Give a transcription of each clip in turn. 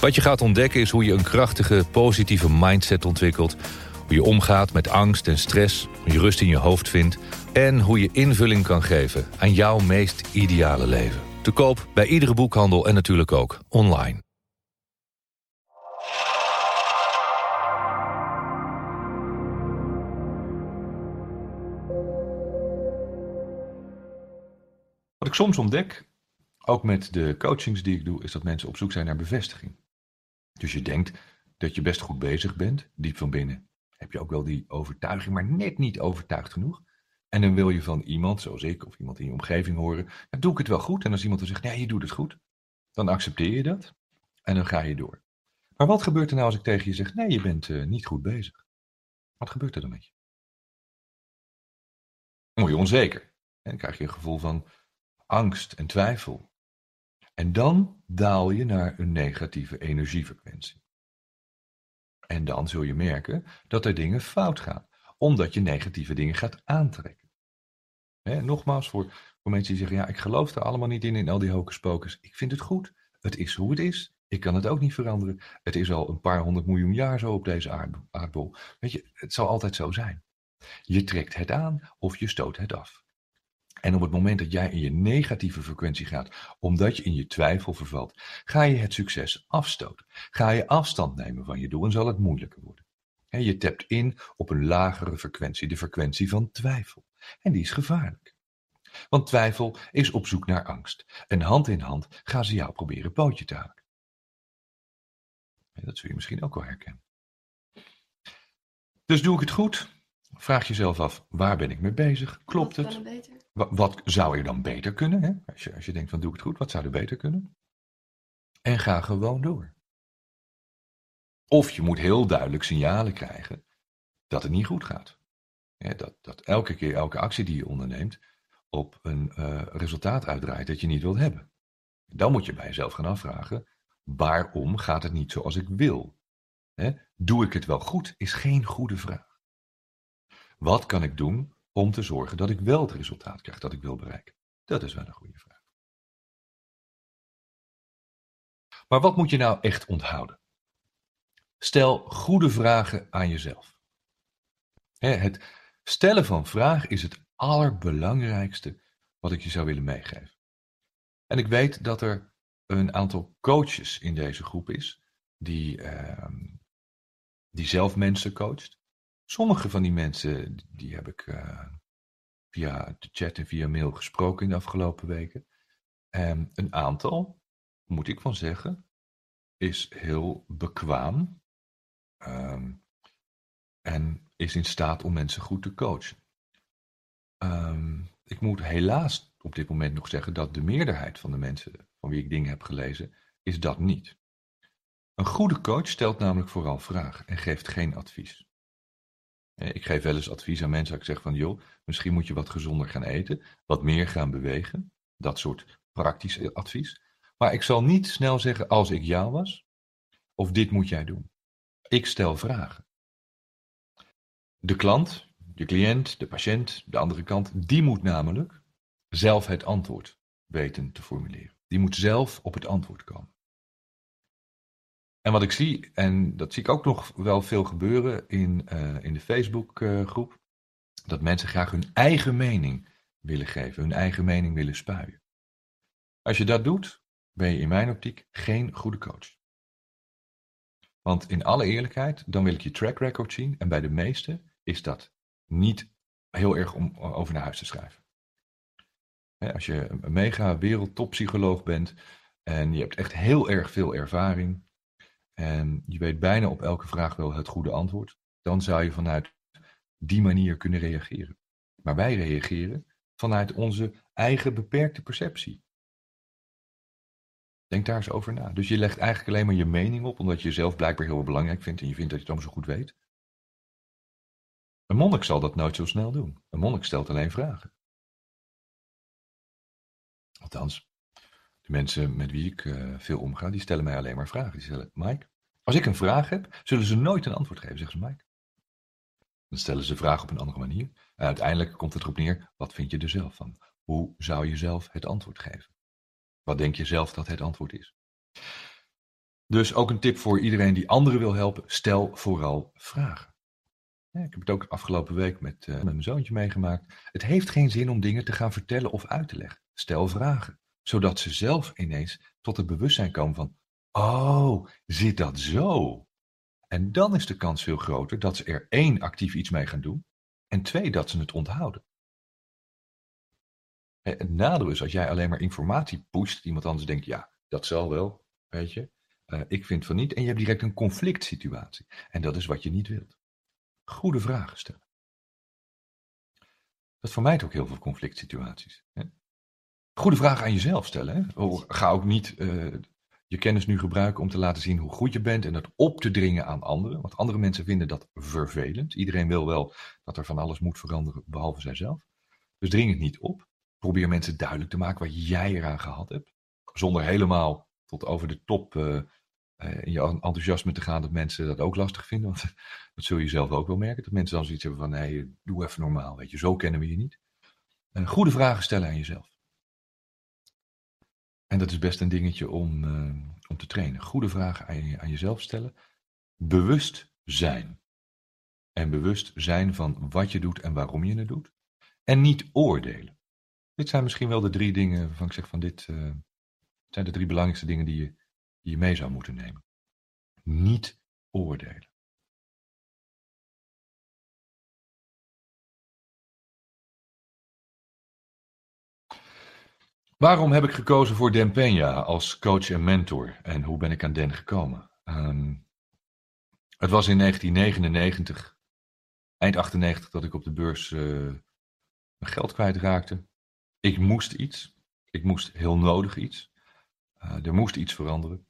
Wat je gaat ontdekken is hoe je een krachtige, positieve mindset ontwikkelt. Hoe je omgaat met angst en stress, hoe je rust in je hoofd vindt... en hoe je invulling kan geven aan jouw meest ideale leven. Te koop bij iedere boekhandel en natuurlijk ook online. Wat ik soms ontdek, ook met de coachings die ik doe, is dat mensen op zoek zijn naar bevestiging. Dus je denkt dat je best goed bezig bent, diep van binnen. Heb je ook wel die overtuiging, maar net niet overtuigd genoeg. En dan wil je van iemand, zoals ik, of iemand in je omgeving horen, ja, doe ik het wel goed? En als iemand dan zegt, nee, je doet het goed, dan accepteer je dat en dan ga je door. Maar wat gebeurt er nou als ik tegen je zeg, nee, je bent uh, niet goed bezig? Wat gebeurt er dan met je? Dan word je onzeker. En dan krijg je een gevoel van angst en twijfel. En dan daal je naar een negatieve energiefrequentie. En dan zul je merken dat er dingen fout gaan, omdat je negatieve dingen gaat aantrekken. Nogmaals, voor, voor mensen die zeggen, ja, ik geloof er allemaal niet in, in al die hocus pocus. Ik vind het goed. Het is hoe het is. Ik kan het ook niet veranderen. Het is al een paar honderd miljoen jaar zo op deze aardbol. Weet je, het zal altijd zo zijn. Je trekt het aan of je stoot het af. En op het moment dat jij in je negatieve frequentie gaat, omdat je in je twijfel vervalt, ga je het succes afstoten. Ga je afstand nemen van je doel en zal het moeilijker worden. Je tapt in op een lagere frequentie, de frequentie van twijfel. En die is gevaarlijk. Want twijfel is op zoek naar angst. En hand in hand gaan ze jou proberen pootje te haken. Dat zul je misschien ook wel herkennen. Dus doe ik het goed? Vraag jezelf af, waar ben ik mee bezig? Klopt het? Wat, zou er dan beter kunnen? Hè? Als, je, als je denkt van doe ik het goed, wat zou er beter kunnen? En ga gewoon door. Of je moet heel duidelijk signalen krijgen dat het niet goed gaat. dat, dat elke keer, elke actie die je onderneemt, op een uh, resultaat uitdraait dat je niet wilt hebben. Dan moet je bij jezelf gaan afvragen, waarom gaat het niet zoals ik wil? doe ik het wel goed, is geen goede vraag. Wat kan ik doen om te zorgen dat ik wel het resultaat krijg dat ik wil bereiken? Dat is wel een goede vraag. Maar wat moet je nou echt onthouden? Stel goede vragen aan jezelf. Het stellen van vragen is het allerbelangrijkste wat ik je zou willen meegeven. En ik weet dat er een aantal coaches in deze groep is die, uh, die zelf mensen coacht. Sommige van die mensen die heb ik uh, via de chat en via mail gesproken in de afgelopen weken. En een aantal, moet ik van zeggen, is heel bekwaam um, en is in staat om mensen goed te coachen. Um, ik moet helaas op dit moment nog zeggen dat de meerderheid van de mensen van wie ik dingen heb gelezen, is dat niet. Een goede coach stelt namelijk vooral vragen en geeft geen advies. Ik geef wel eens advies aan mensen. Ik zeg van, joh, misschien moet je wat gezonder gaan eten, wat meer gaan bewegen. Dat soort praktisch advies. Maar ik zal niet snel zeggen, als ik jou was, of dit moet jij doen. Ik stel vragen. De klant, de cliënt, de patiënt, de andere kant, die moet namelijk zelf het antwoord weten te formuleren. Die moet zelf op het antwoord komen. En wat ik zie, en dat zie ik ook nog wel veel gebeuren in, uh, in de Facebookgroep, uh, dat mensen graag hun eigen mening willen geven, hun eigen mening willen spuien. Als je dat doet, ben je in mijn optiek geen goede coach. Want in alle eerlijkheid, dan wil ik je track record zien. En bij de meesten is dat niet heel erg om over naar huis te schrijven. Als je een mega wereldtoppsycholoog bent en je hebt echt heel erg veel ervaring en je weet bijna op elke vraag wel het goede antwoord, dan zou je vanuit die manier kunnen reageren. Maar wij reageren vanuit onze eigen beperkte perceptie. Denk daar eens over na. Dus je legt eigenlijk alleen maar je mening op, omdat je jezelf blijkbaar heel belangrijk vindt en je vindt dat je het allemaal zo goed weet. Een monnik zal dat nooit zo snel doen. Een monnik stelt alleen vragen. Althans, de mensen met wie ik uh, veel omga, die stellen mij alleen maar vragen. Die stellen, Mike, als ik een vraag heb, zullen ze nooit een antwoord geven, zegt ze Mike. Dan stellen ze vragen op een andere manier. En uiteindelijk komt het erop neer, wat vind je er zelf van? Hoe zou je zelf het antwoord geven? Wat denk je zelf dat het antwoord is? Dus ook een tip voor iedereen die anderen wil helpen, stel vooral vragen. Ik heb het ook afgelopen week met, uh, met mijn zoontje meegemaakt. Het heeft geen zin om dingen te gaan vertellen of uit te leggen. Stel vragen, zodat ze zelf ineens tot het bewustzijn komen van, oh, zit dat zo? En dan is de kans veel groter dat ze er één actief iets mee gaan doen en twee dat ze het onthouden. Het nadeel is als jij alleen maar informatie pusht, iemand anders denkt, ja, dat zal wel, weet je. Uh, ik vind van niet en je hebt direct een conflict situatie. En dat is wat je niet wilt. Goede vragen stellen. Dat vermijdt ook heel veel conflict situaties. Hè? Goede vragen aan jezelf stellen. Hè? Ga ook niet uh, je kennis nu gebruiken om te laten zien hoe goed je bent en dat op te dringen aan anderen. Want andere mensen vinden dat vervelend. Iedereen wil wel dat er van alles moet veranderen, behalve zijzelf. Dus dring het niet op. Probeer mensen duidelijk te maken wat jij eraan gehad hebt. Zonder helemaal tot over de top uh, uh, in je enthousiasme te gaan dat mensen dat ook lastig vinden. Want dat zul je zelf ook wel merken. Dat mensen dan zoiets hebben van, nee, doe even normaal. Weet je, zo kennen we je niet. Goede vragen stellen aan jezelf. En dat is best een dingetje om, uh, om te trainen. Goede vragen aan, je, aan jezelf stellen. Bewust zijn. En bewust zijn van wat je doet en waarom je het doet. En niet oordelen. Dit zijn misschien wel de drie dingen waarvan ik zeg van dit uh, zijn de drie belangrijkste dingen die je, die je mee zou moeten nemen. Niet oordelen. Waarom heb ik gekozen voor Den Peña als coach en mentor en hoe ben ik aan Den gekomen? Um, het was in 1999, eind 98, dat ik op de beurs uh, mijn geld kwijtraakte. Ik moest iets. Ik moest heel nodig iets. Uh, er moest iets veranderen.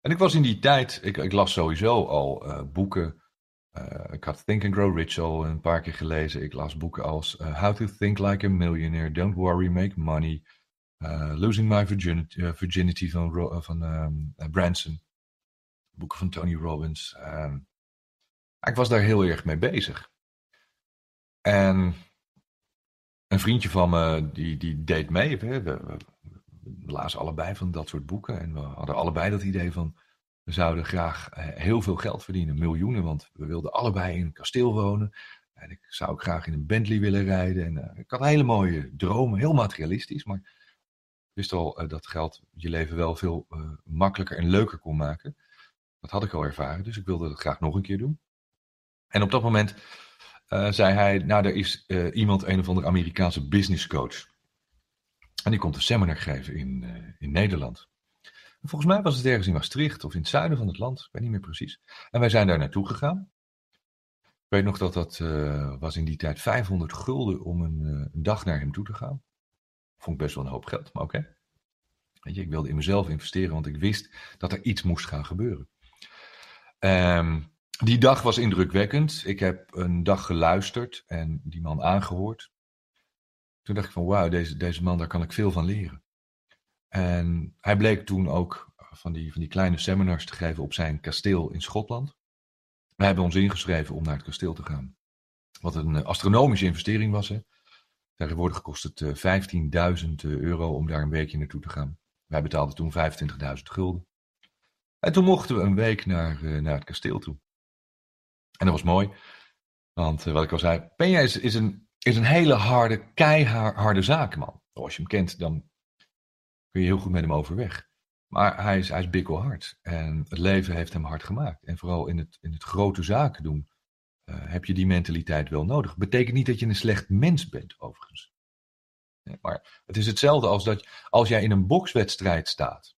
En ik was in die tijd, ik, ik las sowieso al uh, boeken. Ik had Think and Grow Rich al een paar keer gelezen. Ik las boeken als How to Think Like a Millionaire, Don't Worry, Make Money. Losing My Virginity, Virginity van, van um, Branson. Boeken van Tony Robbins. Um, ik was daar heel erg mee bezig. En een vriendje van me, die, die deed mee. We, we, we, lazen allebei van dat soort boeken. En we hadden allebei dat idee van, we zouden graag eh, heel veel geld verdienen. Miljoenen, want we wilden allebei in een kasteel wonen. En ik zou ook graag in een Bentley willen rijden. En ik had hele mooie dromen, heel materialistisch. Maar wist al uh, dat geld je leven wel veel uh, makkelijker en leuker kon maken. Dat had ik al ervaren, dus ik wilde dat graag nog een keer doen. En op dat moment uh, zei hij, nou, er is iemand, een of andere Amerikaanse business coach. En die komt een seminar geven in, in Nederland. En volgens mij was het ergens in Maastricht of in het zuiden van het land, ik weet niet meer precies. En wij zijn daar naartoe gegaan. Ik weet nog dat dat was in die tijd 500 gulden om een, dag naar hem toe te gaan. Vond ik best wel een hoop geld, maar oké. Weet je, ik wilde in mezelf investeren, want ik wist dat er iets moest gaan gebeuren. Um, die dag was indrukwekkend. Ik heb een dag geluisterd en die man aangehoord. Toen dacht ik van wauw, deze, deze man, daar kan ik veel van leren. En hij bleek toen ook van die, van die kleine seminars te geven op zijn kasteel in Schotland. Wij hebben ons ingeschreven om naar het kasteel te gaan. Wat een astronomische investering was. Hè. Tegenwoordig kost het 15.000 euro om daar een weekje naartoe te gaan. Wij betaalden toen 25.000 gulden. En toen mochten we een week naar, naar het kasteel toe. En dat was mooi. Want wat ik al zei, Peña is, is, een, is een hele harde, keiharde zakenman. Als je hem kent, dan kun je heel goed met hem overweg. Maar hij is, hij is bikkelhard. En het leven heeft hem hard gemaakt. En vooral in het, in het grote zaken doen uh, heb je die mentaliteit wel nodig. Betekent niet dat je een slecht mens bent, overigens. Maar het is hetzelfde als dat als jij in een bokswedstrijd staat.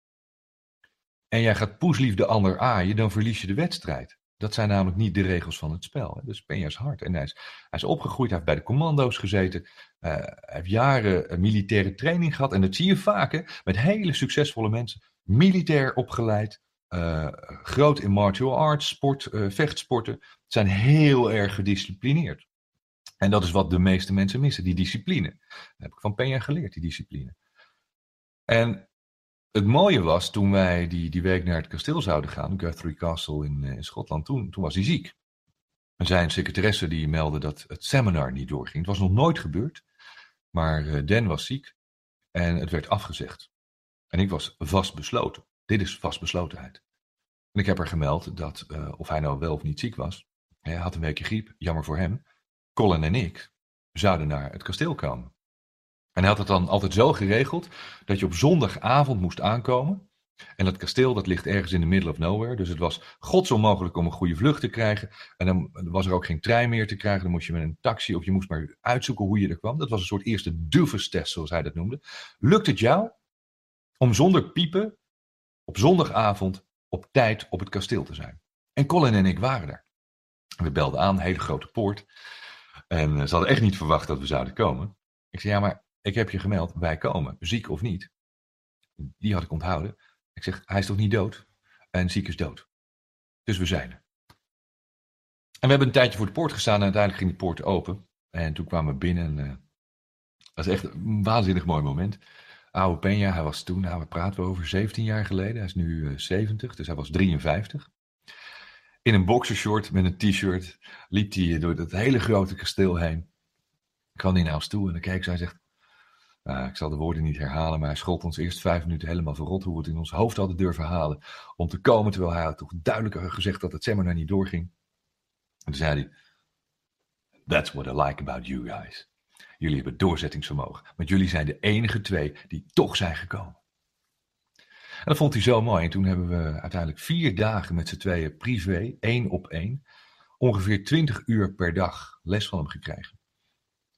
En jij gaat poeslief de ander aaien, dan verlies je de wedstrijd. Dat zijn namelijk niet de regels van het spel. Dus Peña is hard. En hij is, hij is opgegroeid, hij heeft bij de commando's gezeten. Uh, hij heeft jaren militaire training gehad. En dat zie je vaak met hele succesvolle mensen. militair opgeleid, groot in martial arts, sport, vechtsporten, zijn heel erg gedisciplineerd. En dat is wat de meeste mensen missen, die discipline. Dat heb ik van Peña geleerd, die discipline. En het mooie was, toen wij die, die week naar het kasteel zouden gaan, Guthrie Castle in, in Schotland, toen, toen was hij ziek. En zijn secretaresse die meldde dat het seminar niet doorging. Het was nog nooit gebeurd, maar uh, Dan was ziek en het werd afgezegd. En ik was vastbesloten. Dit is vastbeslotenheid. En ik heb er gemeld dat, uh, of hij nou wel of niet ziek was, hij had een weekje griep, jammer voor hem. Colin en ik zouden naar het kasteel komen. En hij had het dan altijd zo geregeld dat je op zondagavond moest aankomen. En dat kasteel dat ligt ergens in de middle of nowhere. Dus het was godsonmogelijk om een goede vlucht te krijgen. En dan was er ook geen trein meer te krijgen. Dan moest je met een taxi of je moest maar uitzoeken hoe je er kwam. Dat was een soort eerste duvestest, zoals hij dat noemde. Lukt het jou om zonder piepen op zondagavond op tijd op het kasteel te zijn? En Colin en ik waren er. We belden aan, hele grote poort. En ze hadden echt niet verwacht dat we zouden komen. Ik zei, ja, maar ik heb je gemeld, wij komen, ziek of niet. Die had ik onthouden. Ik zeg, hij is toch niet dood? En ziek is dood. Dus we zijn er. En we hebben een tijdje voor de poort gestaan en uiteindelijk ging de poort open. En toen kwamen we binnen en uh, dat is echt een waanzinnig mooi moment. Oude Peña, hij was toen, nou we praten over 17 jaar geleden. Hij is nu uh, 70, dus hij was 53. In een boxershort met een t-shirt liep hij door dat hele grote kasteel heen. Kwam hij naar ons toe en dan keek en zegt... Uh, ik zal de woorden niet herhalen, maar hij schold ons eerst vijf minuten helemaal verrot hoe we het in ons hoofd hadden durven halen om te komen, terwijl hij had toch duidelijk gezegd dat het seminar niet doorging. En toen zei hij, that's what I like about you guys. Jullie hebben doorzettingsvermogen, want jullie zijn de enige twee die toch zijn gekomen. En dat vond hij zo mooi. En toen hebben we uiteindelijk vier dagen met z'n tweeën privé, één op één, ongeveer twintig uur per dag les van hem gekregen.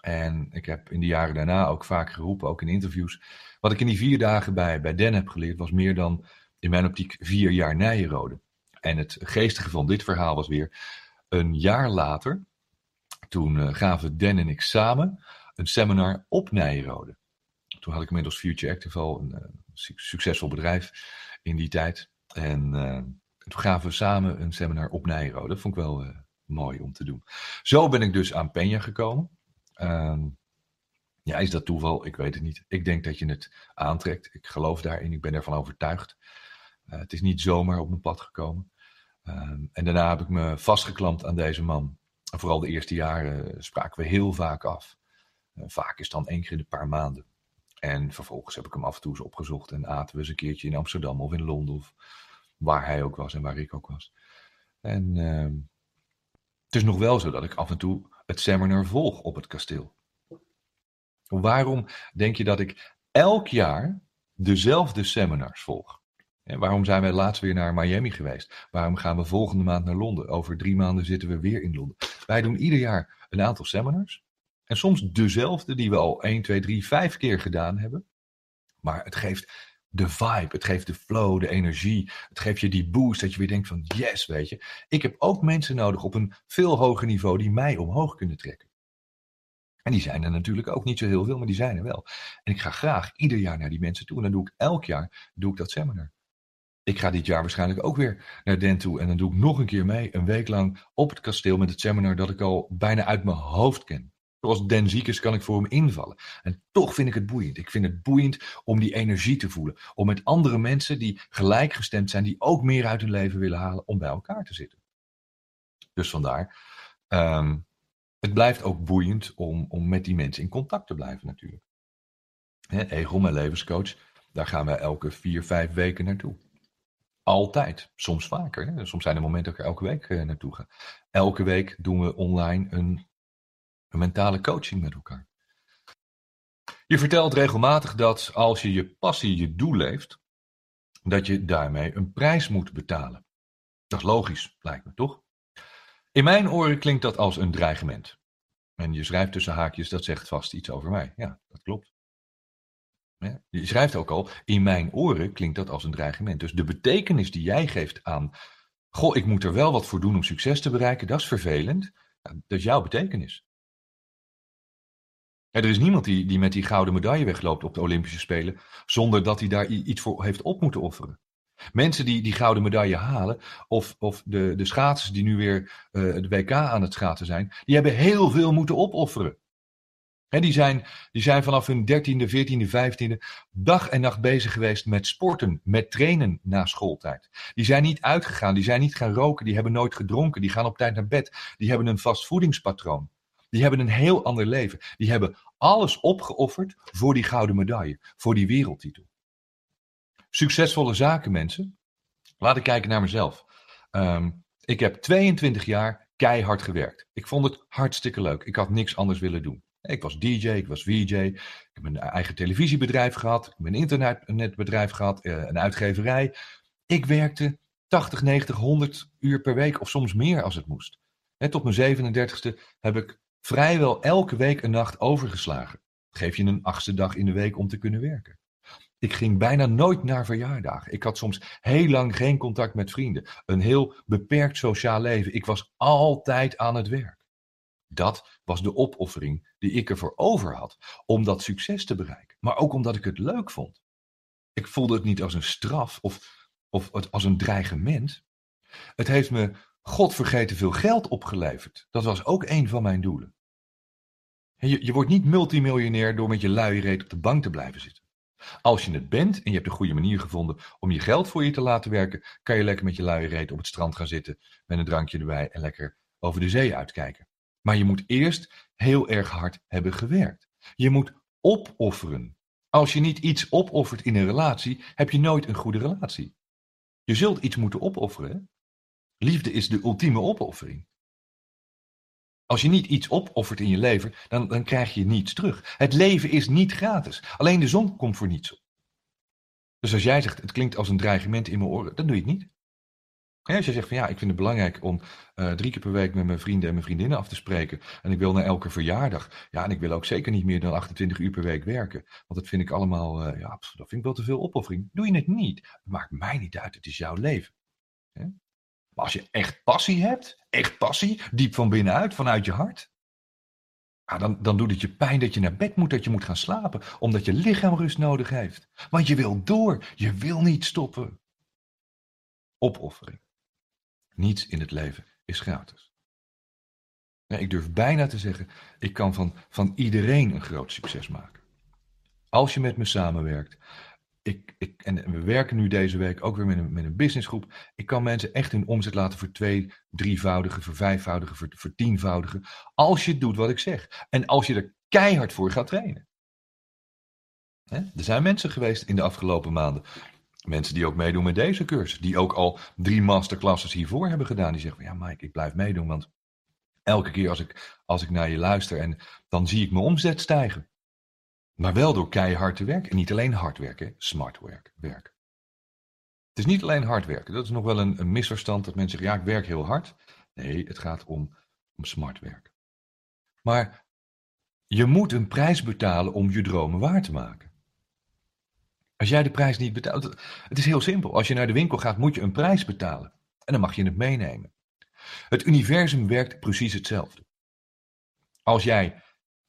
En ik heb in de jaren daarna ook vaak geroepen, ook in interviews. Wat ik in die vier dagen bij, bij Den heb geleerd, was meer dan in mijn optiek vier jaar Nijenrode. En het geestige van dit verhaal was weer een jaar later. Toen uh, gaven Den en ik samen een seminar op Nijenrode. Toen had ik inmiddels Future Active al, een uh, succesvol bedrijf in die tijd. En uh, toen gaven we samen een seminar op Nijenrode. Dat vond ik wel mooi om te doen. Zo ben ik dus aan Peña gekomen. Um, ja, is dat toeval? Ik weet het niet. Ik denk dat je het aantrekt. Ik geloof daarin. Ik ben ervan overtuigd. Uh, het is niet zomaar op mijn pad gekomen. Um, en daarna heb ik me vastgeklampt aan deze man. En vooral de eerste jaren spraken we heel vaak af. Vaak is dan één keer in een paar maanden. En vervolgens heb ik hem af en toe eens opgezocht en aten we eens een keertje in Amsterdam of in Londen of waar hij ook was en waar ik ook was. En uh, het is nog wel zo dat ik af en toe het seminar volg op het kasteel. Waarom denk je dat ik elk jaar dezelfde seminars volg? En waarom zijn wij laatst weer naar Miami geweest? Waarom gaan we volgende maand naar Londen? Over drie maanden zitten we weer in Londen. Wij doen ieder jaar een aantal seminars. En soms dezelfde die we al 1, 2, 3, 5 keer gedaan hebben. Maar het geeft de vibe, het geeft de flow, de energie. Het geeft je die boost dat je weer denkt van yes, weet je. Ik heb ook mensen nodig op een veel hoger niveau die mij omhoog kunnen trekken. En die zijn er natuurlijk ook niet zo heel veel, maar die zijn er wel. En ik ga graag ieder jaar naar die mensen toe. En dan doe ik elk jaar doe ik dat seminar. Ik ga dit jaar waarschijnlijk ook weer naar Den toe. En dan doe ik nog een keer mee, een week lang op het kasteel met het seminar dat ik al bijna uit mijn hoofd ken. Zoals Den ziek kan ik voor hem invallen. En toch vind ik het boeiend. Ik vind het boeiend om die energie te voelen. Om met andere mensen die gelijkgestemd zijn, die ook meer uit hun leven willen halen, om bij elkaar te zitten. Dus vandaar. Um, het blijft ook boeiend om, om met die mensen in contact te blijven natuurlijk. He, Egel, mijn levenscoach, daar gaan wij elke vier, vijf weken naartoe. Altijd, soms vaker. Hè? Soms zijn er momenten dat ik er elke week uh, naartoe ga. Elke week doen we online een een mentale coaching met elkaar. Je vertelt regelmatig dat als je je passie, je doel leeft, dat je daarmee een prijs moet betalen. Dat is logisch, lijkt me toch? In mijn oren klinkt dat als een dreigement. En je schrijft tussen haakjes, dat zegt vast iets over mij. Ja, dat klopt. Je schrijft ook al, in mijn oren klinkt dat als een dreigement. Dus de betekenis die jij geeft aan, goh, ik moet er wel wat voor doen om succes te bereiken, dat is vervelend. Dat is jouw betekenis. Er is niemand die, die met die gouden medaille wegloopt op de Olympische Spelen zonder dat hij daar iets voor heeft op moeten offeren. Mensen die die gouden medaille halen, of, of de, de schaatsers die nu weer uh, de WK aan het schaatsen zijn, die hebben heel veel moeten opofferen. He, die, zijn, die zijn vanaf hun dertiende, veertiende, vijftiende dag en nacht bezig geweest met sporten, met trainen na schooltijd. Die zijn niet uitgegaan, die zijn niet gaan roken, die hebben nooit gedronken, die gaan op tijd naar bed, die hebben een vast voedingspatroon. Die hebben een heel ander leven. Die hebben alles opgeofferd voor die gouden medaille, voor die wereldtitel. Succesvolle zakenmensen. Laat ik kijken naar mezelf. Um, ik heb 22 jaar keihard gewerkt. Ik vond het hartstikke leuk. Ik had niks anders willen doen. Ik was DJ, ik was VJ, ik heb een eigen televisiebedrijf gehad, ik heb een internetbedrijf gehad, eh, een uitgeverij. Ik werkte 80, 90, 100 uur per week of soms meer als het moest. Tot mijn 37ste heb ik vrijwel elke week een nacht overgeslagen. Geef je een achtste dag in de week om te kunnen werken. Ik ging bijna nooit naar verjaardagen. Ik had soms heel lang geen contact met vrienden. Een heel beperkt sociaal leven. Ik was altijd aan het werk. Dat was de opoffering die ik ervoor over had om dat succes te bereiken. Maar ook omdat ik het leuk vond. Ik voelde het niet als een straf of, of als een dreigement. Het heeft me godvergeten veel geld opgeleverd. Dat was ook een van mijn doelen. Je, je wordt niet multimiljonair door met je luie reet op de bank te blijven zitten. Als je het bent en je hebt een goede manier gevonden om je geld voor je te laten werken, kan je lekker met je luie reet op het strand gaan zitten met een drankje erbij en lekker over de zee uitkijken. Maar je moet eerst heel erg hard hebben gewerkt. Je moet opofferen. Als je niet iets opoffert in een relatie, heb je nooit een goede relatie. Je zult iets moeten opofferen. Liefde is de ultieme opoffering. Als je niet iets opoffert in je leven, dan, dan krijg je niets terug. Het leven is niet gratis. Alleen de zon komt voor niets op. Dus als jij zegt, het klinkt als een dreigement in mijn oren, dan doe je het niet. En als je zegt van ja, ik vind het belangrijk om uh, drie keer per week met mijn vrienden en mijn vriendinnen af te spreken. En ik wil naar elke verjaardag. Ja, en ik wil ook zeker niet meer dan 28 uur per week werken. Want dat vind ik allemaal, uh, ja, dat vind ik wel te veel opoffering. Doe je het niet. Maakt mij niet uit, het is jouw leven. Maar als je echt passie hebt, echt passie, diep van binnenuit, vanuit je hart. Dan, dan doet het je pijn dat je naar bed moet, dat je moet gaan slapen. Omdat je lichaam rust nodig heeft. Want je wil door, je wil niet stoppen. Opoffering. Niets in het leven is gratis. ik durf bijna te zeggen, ik kan van, van iedereen een groot succes maken. Als je met me samenwerkt. Ik, ik, en we werken nu deze week ook weer met een, met een businessgroep. Ik kan mensen echt hun omzet laten voor twee, drievoudige, voor vijfvoudige, voor, voor. Als je doet wat ik zeg. En als je er keihard voor gaat trainen. er zijn mensen geweest in de afgelopen maanden Mensen die ook meedoen met deze cursus, die ook al drie masterclasses hiervoor hebben gedaan, die zeggen: Ja, Mike, ik blijf meedoen, want elke keer als ik, als ik naar je luister, en dan zie ik mijn omzet stijgen. Maar wel door keihard te werken. En niet alleen hard werken, smart werk, werken. Het is niet alleen hard werken. Dat is nog wel een, misverstand dat mensen zeggen: Ja, ik werk heel hard. Nee, het gaat om, om smart werken. Maar je moet een prijs betalen om je dromen waar te maken. Als jij de prijs niet betaalt, het is heel simpel. Als je naar de winkel gaat, moet je een prijs betalen. En dan mag je het meenemen. Het universum werkt precies hetzelfde. Als jij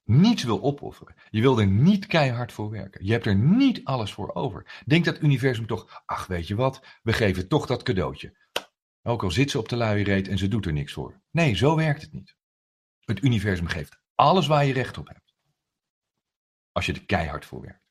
niets wil opofferen, je wil er niet keihard voor werken, je hebt er niet alles voor over, denkt dat universum toch, ach weet je wat, we geven toch dat cadeautje. Ook al zit ze op de luie reet en ze doet er niks voor. Nee, zo werkt het niet. Het universum geeft alles waar je recht op hebt. Als je er keihard voor werkt.